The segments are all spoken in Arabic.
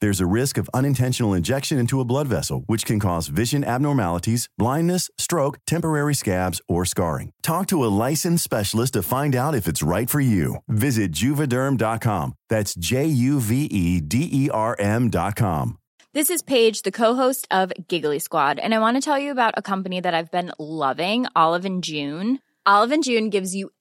There's a risk of unintentional injection into a blood vessel, which can cause vision abnormalities, blindness, stroke, temporary scabs, or scarring. Talk to a licensed specialist to find out if it's right for you. Visit juvederm.com. That's J U V E D E R M.com. This is Paige, the co-host of Giggly Squad, and I want to tell you about a company that I've been loving, Olive and June. Olive and June gives you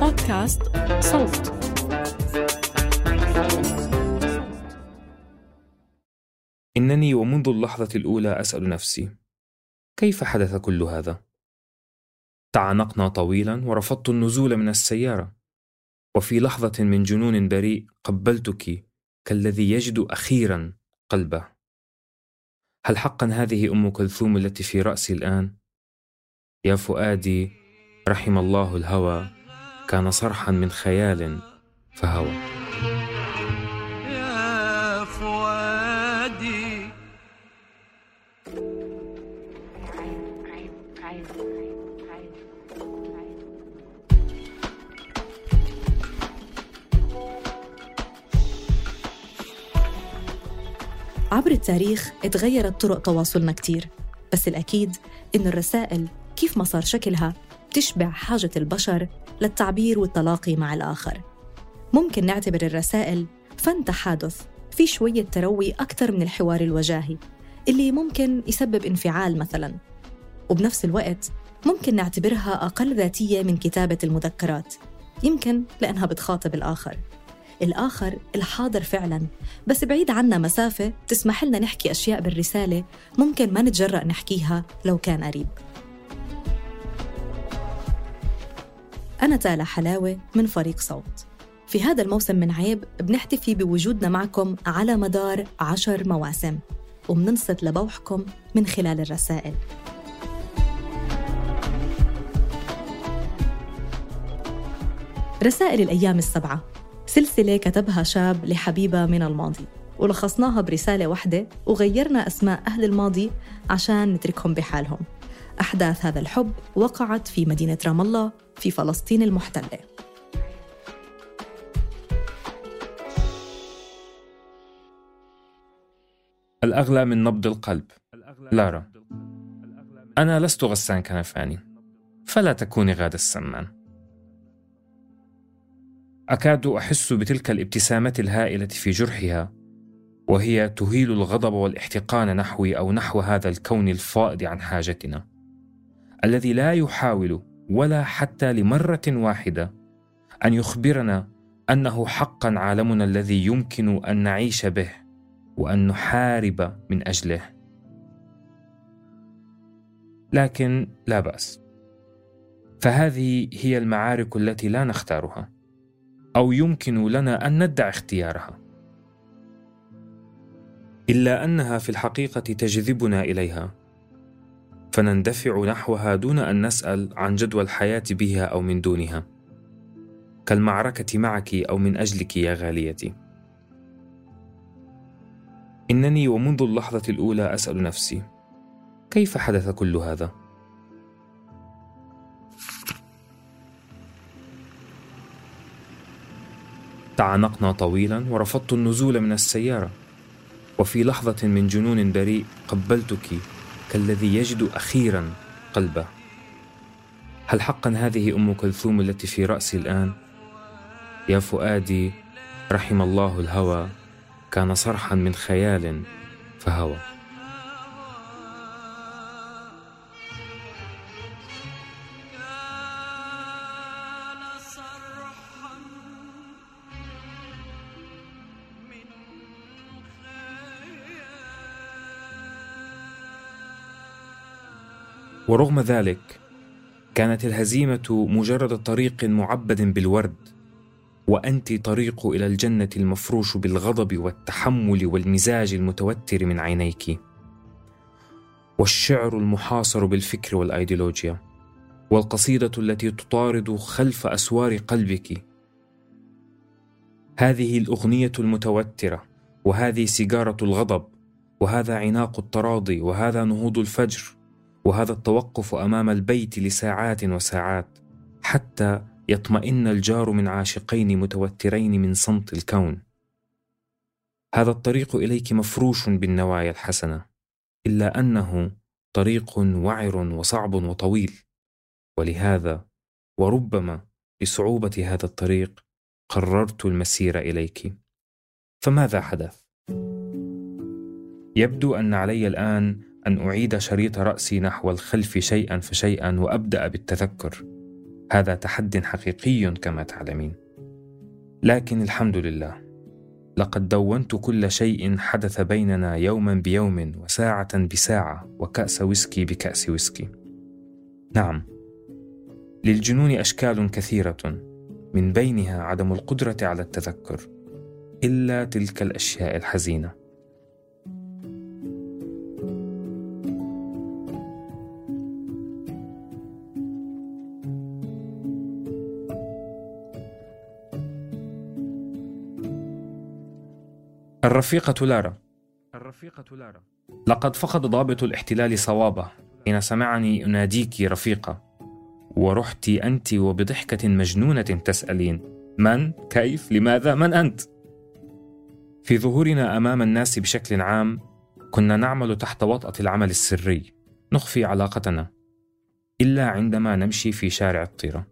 بودكاست صوت إنني ومنذ اللحظة الأولى أسأل نفسي: كيف حدث كل هذا؟ تعانقنا طويلا ورفضت النزول من السيارة، وفي لحظة من جنون بريء قبلتك كالذي يجد أخيرا قلبه. هل حقا هذه أم كلثوم التي في رأسي الآن؟ يا فؤادي رحم الله الهوى كان صرحا من خيال فهوى. عبر التاريخ اتغيرت طرق تواصلنا كتير بس الأكيد إنه الرسائل كيف ما صار شكلها بتشبع حاجة البشر للتعبير والتلاقي مع الآخر. ممكن نعتبر الرسائل فن تحادث في شوية تروي أكثر من الحوار الوجاهي اللي ممكن يسبب انفعال مثلاً. وبنفس الوقت ممكن نعتبرها أقل ذاتية من كتابة المذكرات يمكن لأنها بتخاطب الآخر. الآخر الحاضر فعلا. بس بعيد عنا مسافة تسمح لنا نحكي أشياء بالرسالة ممكن ما نتجرأ نحكيها لو كان قريب. أنا تالا حلاوة من فريق صوت. في هذا الموسم من عيب بنحتفي بوجودنا معكم على مدار عشر مواسم. وبننصت لبوحكم من خلال الرسائل. رسائل الأيام السبعة. سلسلة كتبها شاب لحبيبة من الماضي ولخصناها برسالة واحدة وغيرنا أسماء أهل الماضي عشان نتركهم بحالهم. أحداث هذا الحب وقعت في مدينة رام الله في فلسطين المحتلة. الأغلى من نبض القلب. لارا أنا لست غسان كنفاني فلا تكوني غادة السمان. أكاد أحس بتلك الابتسامة الهائلة في جرحها وهي تهيل الغضب والاحتقان نحوي أو نحو هذا الكون الفائض عن حاجتنا الذي لا يحاول ولا حتى لمرة واحدة أن يخبرنا أنه حقا عالمنا الذي يمكن أن نعيش به وأن نحارب من أجله. لكن لا بأس فهذه هي المعارك التي لا نختارها. أو يمكن لنا أن ندعي اختيارها. إلا أنها في الحقيقة تجذبنا إليها فنندفع نحوها دون أن نسأل عن جدوى الحياة بها أو من دونها. كالمعركة معك أو من أجلك يا غاليتي. إنني ومنذ اللحظة الأولى أسأل نفسي كيف حدث كل هذا؟ تعانقنا طويلا ورفضت النزول من السيارة. وفي لحظة من جنون بريء قبلتك كالذي يجد أخيرا قلبه. هل حقا هذه أم كلثوم التي في رأسي الآن؟ يا فؤادي رحم الله الهوى كان صرحا من خيال فهوى. ورغم ذلك كانت الهزيمة مجرد طريق معبد بالورد وانت طريق إلى الجنة المفروش بالغضب والتحمل والمزاج المتوتر من عينيك. والشعر المحاصر بالفكر والأيديولوجيا والقصيدة التي تطارد خلف أسوار قلبك. هذه الأغنية المتوترة وهذه سيجارة الغضب وهذا عناق التراضي وهذا نهوض الفجر. وهذا التوقف أمام البيت لساعات وساعات حتى يطمئن الجار من عاشقين متوترين من صمت الكون. هذا الطريق إليك مفروش بالنوايا الحسنة إلا أنه طريق وعر وصعب وطويل. ولهذا وربما لصعوبه هذا الطريق قررت المسير إليك. فماذا حدث؟ يبدو أن علي الآن أن أعيد شريط رأسي نحو الخلف شيئا فشيئا وأبدأ بالتذكر. هذا تحد حقيقي كما تعلمين. لكن الحمد لله لقد دونت كل شيء حدث بيننا يوما بيوم وساعة بساعة وكأس ويسكي بكأس ويسكي. نعم للجنون أشكال كثيرة من بينها عدم القدرة على التذكر إلا تلك الأشياء الحزينة. الرفيقة لارا الرفيقة لارا لقد فقد ضابط الاحتلال صوابه حين سمعني أناديك رفيقة ورحت أنت وبضحكة مجنونة تسألين من؟ كيف؟ لماذا؟ من أنت؟ في ظهورنا أمام الناس بشكل عام كنا نعمل تحت وطأة العمل السري نخفي علاقتنا إلا عندما نمشي في شارع الطيرة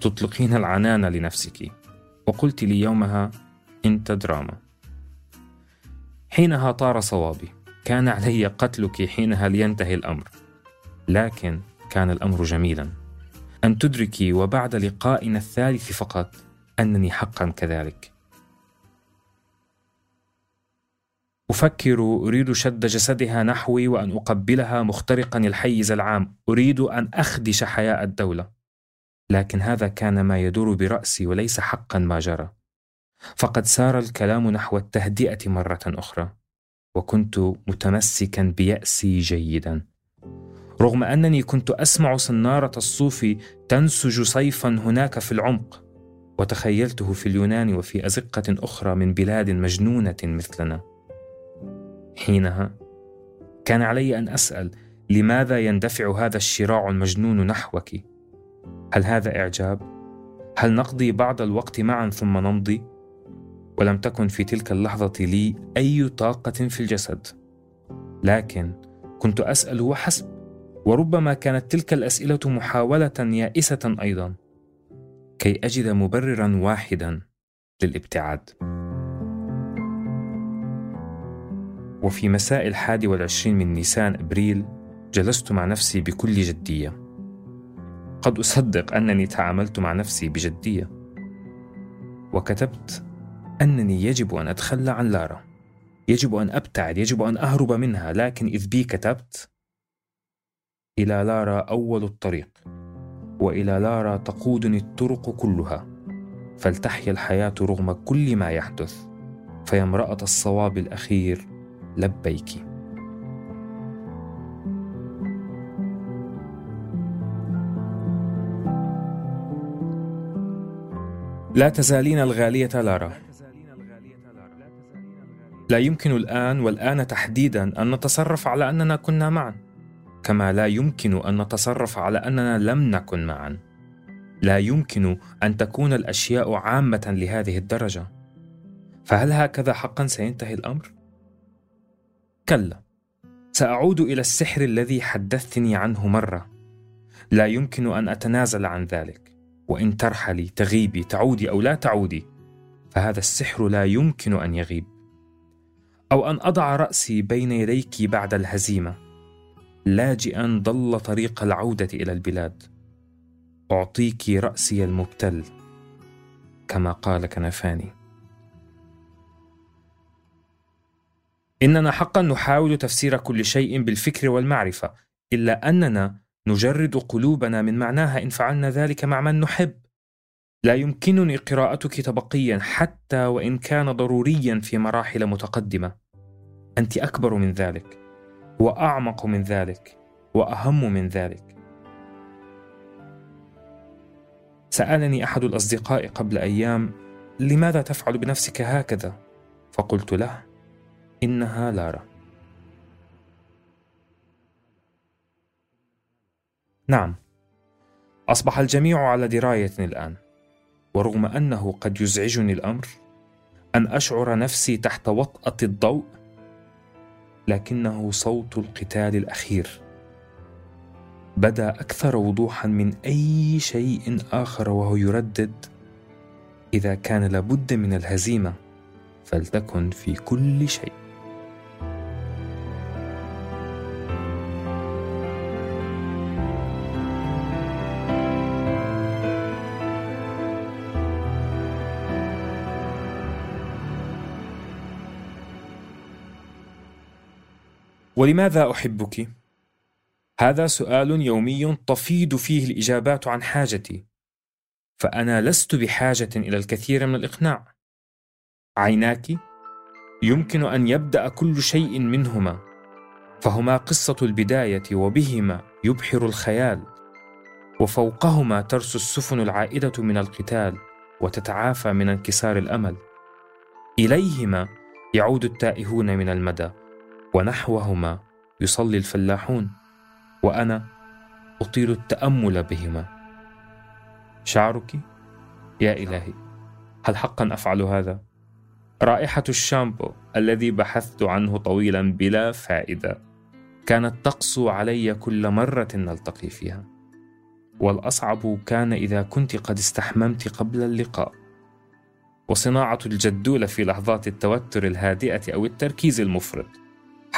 تطلقين العنان لنفسك وقلت لي يومها أنت دراما حينها طار صوابي. كان علي قتلك حينها لينتهي الأمر. لكن كان الأمر جميلا. أن تدركي وبعد لقائنا الثالث فقط أنني حقا كذلك. أفكر أريد شد جسدها نحوي وأن أقبلها مخترقا الحيز العام. أريد أن أخدش حياء الدولة. لكن هذا كان ما يدور برأسي وليس حقا ما جرى. فقد سار الكلام نحو التهدئة مرة أخرى وكنت متمسكا بيأسي جيدا. رغم أنني كنت أسمع صنارة الصوف تنسج صيفا هناك في العمق وتخيلته في اليونان وفي أزقة أخرى من بلاد مجنونة مثلنا. حينها كان علي أن أسأل لماذا يندفع هذا الشراع المجنون نحوك؟ هل هذا إعجاب؟ هل نقضي بعض الوقت معا ثم نمضي؟ ولم تكن في تلك اللحظة لي أي طاقة في الجسد. لكن كنت أسأل وحسب وربما كانت تلك الأسئلة محاولة يائسة أيضا. كي أجد مبررا واحدا للابتعاد. وفي مساء الحادي والعشرين من نيسان أبريل جلست مع نفسي بكل جدية. قد أصدق أنني تعاملت مع نفسي بجدية. وكتبت أنني يجب أن أتخلى عن لارا. يجب أن أبتعد يجب أن أهرب منها لكن إذ بي كتبت إلى لارا أول الطريق وإلى لارا تقودني الطرق كلها. فلتحيا الحياة رغم كل ما يحدث فيا امرأة الصواب الأخير لبيك. لا تزالين الغالية لارا. لا يمكن الآن والآن تحديدا أن نتصرف على أننا كنا معا كما لا يمكن أن نتصرف على أننا لم نكن معا. لا يمكن أن تكون الأشياء عامة لهذه الدرجة. فهل هكذا حقا سينتهي الأمر؟ كلا سأعود إلى السحر الذي حدثتني عنه مرة. لا يمكن أن أتنازل عن ذلك وإن ترحلي تغيبي تعودي أو لا تعودي فهذا السحر لا يمكن أن يغيب. أو أن أضع رأسي بين يديك بعد الهزيمة. لاجئا ضل طريق العودة إلى البلاد. أعطيك رأسي المبتل كما قال كنفاني. إننا حقا نحاول تفسير كل شيء بالفكر والمعرفة إلا أننا نجرد قلوبنا من معناها إن فعلنا ذلك مع من نحب. لا يمكنني قراءتك تبقيا حتى وإن كان ضروريا في مراحل متقدمة. أنت أكبر من ذلك وأعمق من ذلك وأهم من ذلك. سألني أحد الأصدقاء قبل أيام لماذا تفعل بنفسك هكذا؟ فقلت له إنها لارا نعم أصبح الجميع على دراية الآن. ورغم أنه قد يزعجني الأمر أن أشعر نفسي تحت وطأة الضوء لكنه صوت القتال الأخير. بدا أكثر وضوحا من أي شيء آخر وهو يردد إذا كان لابد من الهزيمة فلتكن في كل شيء. ولماذا أحبك؟ هذا سؤال يومي تفيض فيه الإجابات عن حاجتي فأنا لست بحاجة إلى الكثير من الإقناع. عيناك يمكن أن يبدأ كل شيء منهما فهما قصة البداية وبهما يبحر الخيال وفوقهما ترسو السفن العائدة من القتال وتتعافى من انكسار الأمل. إليهما يعود التائهون من المدى. ونحوهما يصلي الفلاحون وأنا أطيل التأمل بهما. شعرك؟ يا إلهي هل حقا أفعل هذا؟ رائحة الشامبو الذي بحثت عنه طويلا بلا فائدة كانت تقسو علي كل مرة نلتقي فيها. والأصعب كان إذا كنت قد استحممت قبل اللقاء. وصناعة الجدول في لحظات التوتر الهادئة أو التركيز المفرط.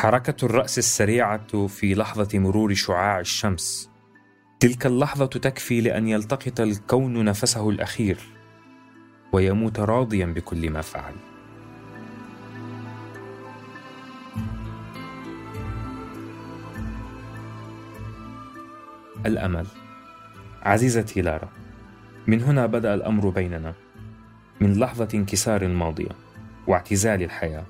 حركة الرأس السريعة في لحظة مرور شعاع الشمس. تلك اللحظة تكفي لأن يلتقط الكون نفسه الأخير ويموت راضيا بكل ما فعل. الأمل. عزيزتي لارا من هنا بدأ الأمر بيننا من لحظة انكسار الماضية واعتزال الحياة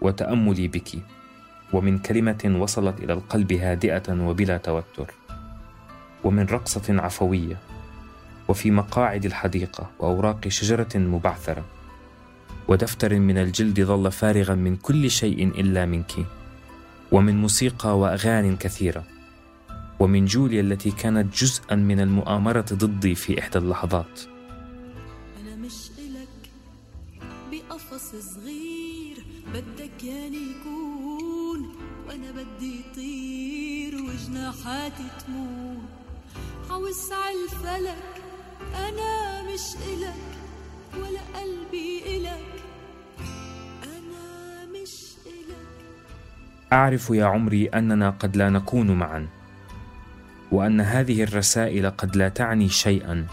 وتأملي بك. ومن كلمة وصلت إلى القلب هادئة وبلا توتر ومن رقصة عفوية وفي مقاعد الحديقة وأوراق شجرة مبعثرة ودفتر من الجلد ظل فارغا من كل شيء إلا منك ومن موسيقى وأغاني كثيرة ومن جوليا التي كانت جزءا من المؤامرة ضدي في إحدى اللحظات. أنا مش إلك بقفص صغير بدك ياني يكون وأنا بدي طير وجناحاتي تموت. حوسع الفلك أنا مش إلك ولا قلبي إلك. أنا مش إلك. أعرف يا عمري أننا قد لا نكون معا وأن هذه الرسائل قد لا تعني شيئا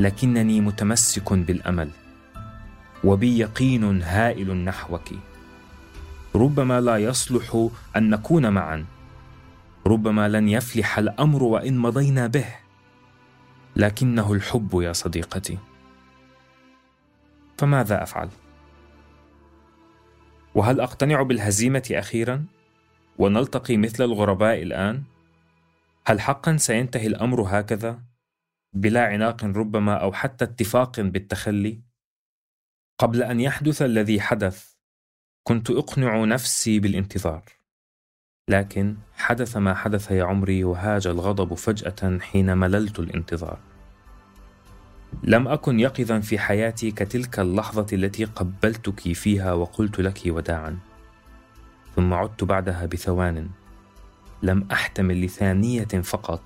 لكنني متمسك بالأمل وبي يقين هائل نحوك. ربما لا يصلح أن نكون معا. ربما لن يفلح الأمر وإن مضينا به. لكنه الحب يا صديقتي. فماذا أفعل؟ وهل أقتنع بالهزيمة أخيرا؟ ونلتقي مثل الغرباء الآن؟ هل حقا سينتهي الأمر هكذا؟ بلا عناق ربما أو حتى اتفاق بالتخلي؟ قبل أن يحدث الذي حدث كنت أقنع نفسي بالانتظار لكن حدث ما حدث يا عمري وهاج الغضب فجأة حين مللت الانتظار. لم أكن يقظا في حياتي كتلك اللحظة التي قبلتك فيها وقلت لك وداعا ثم عدت بعدها بثوان لم أحتمل لثانية فقط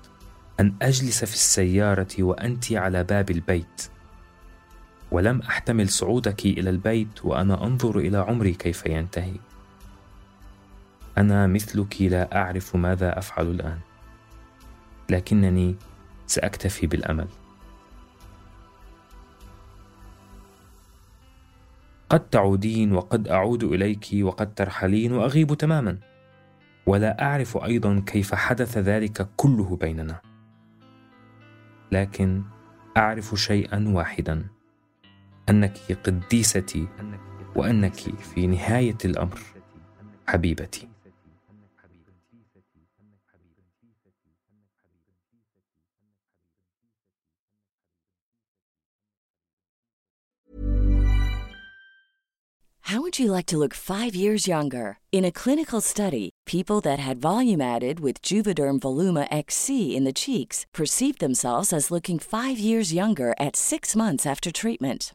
أن أجلس في السيارة وانت على باب البيت. ولم أحتمل صعودك إلى البيت وأنا أنظر إلى عمري كيف ينتهي. أنا مثلك لا أعرف ماذا أفعل الآن لكنني سأكتفي بالأمل. قد تعودين وقد أعود إليك وقد ترحلين وأغيب تماما ولا أعرف أيضا كيف حدث ذلك كله بيننا. لكن أعرف شيئا واحدا. انك قديستي وانك في نهايه الامر حبيبتي How would you like to look five years younger? In a clinical study, people that had volume added with Juvederm Voluma XC in the cheeks perceived themselves as looking five years younger at six months after treatment.